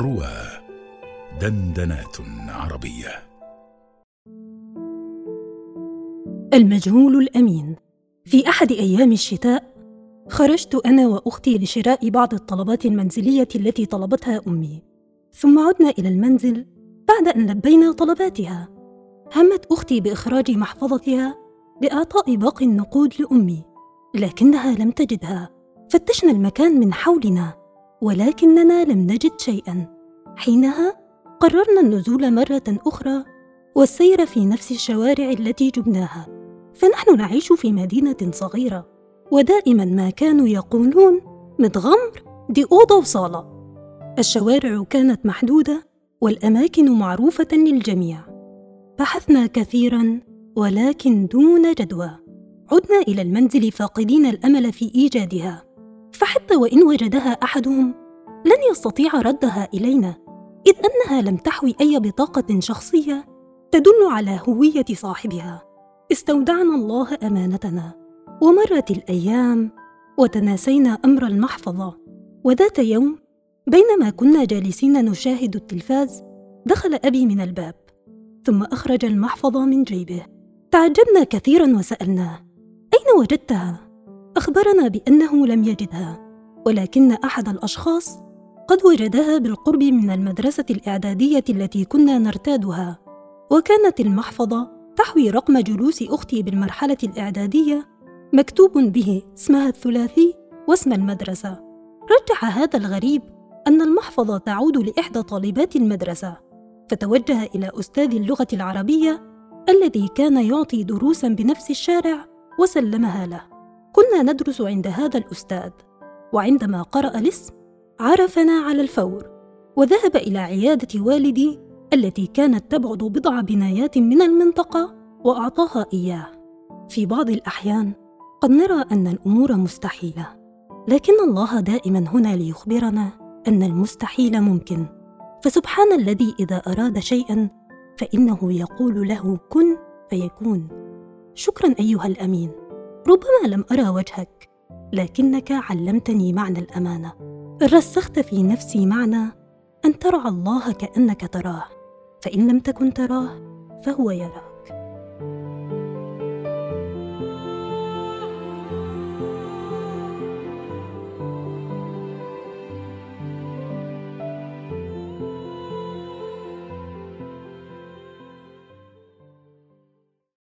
روى دندنات عربية. المجهول الأمين. في أحد أيام الشتاء خرجت أنا وأختي لشراء بعض الطلبات المنزلية التي طلبتها أمي. ثم عدنا إلى المنزل بعد أن لبينا طلباتها. همت أختي بإخراج محفظتها لإعطاء باقي النقود لأمي لكنها لم تجدها. فتشنا المكان من حولنا. ولكننا لم نجد شيئا. حينها قررنا النزول مرة أخرى والسير في نفس الشوارع التي جبناها. فنحن نعيش في مدينة صغيرة ودائما ما كانوا يقولون متغمر دي أوضة وصالة. الشوارع كانت محدودة والأماكن معروفة للجميع. بحثنا كثيرا ولكن دون جدوى. عدنا إلى المنزل فاقدين الأمل في إيجادها. فحتى وإن وجدها أحدهم لن يستطيع ردها إلينا إذ أنها لم تحوي أي بطاقة شخصية تدل على هوية صاحبها. استودعنا الله أمانتنا. ومرت الأيام وتناسينا أمر المحفظة. وذات يوم بينما كنا جالسين نشاهد التلفاز دخل أبي من الباب ثم أخرج المحفظة من جيبه. تعجبنا كثيرا وسألناه أين وجدتها؟ أخبرنا بأنه لم يجدها. ولكن أحد الأشخاص قد وجدها بالقرب من المدرسة الإعدادية التي كنا نرتادها وكانت المحفظة تحوي رقم جلوس أختي بالمرحلة الإعدادية مكتوب به اسمها الثلاثي واسم المدرسة. رجح هذا الغريب أن المحفظة تعود لإحدى طالبات المدرسة فتوجه إلى أستاذ اللغة العربية الذي كان يعطي دروسا بنفس الشارع وسلمها له. كنا ندرس عند هذا الأستاذ. وعندما قرأ الاسم عرفنا على الفور وذهب إلى عيادة والدي التي كانت تبعد بضع بنايات من المنطقة وأعطاها إياه. في بعض الأحيان قد نرى أن الأمور مستحيلة لكن الله دائما هنا ليخبرنا أن المستحيل ممكن. فسبحان الذي إذا أراد شيئا فإنه يقول له كن فيكون. شكرا أيها الأمين. ربما لم أرى وجهك. لكنك علمتني معنى الأمانة. رسخت في نفسي معنى أن ترعى الله كأنك تراه. فإن لم تكن تراه فهو يراك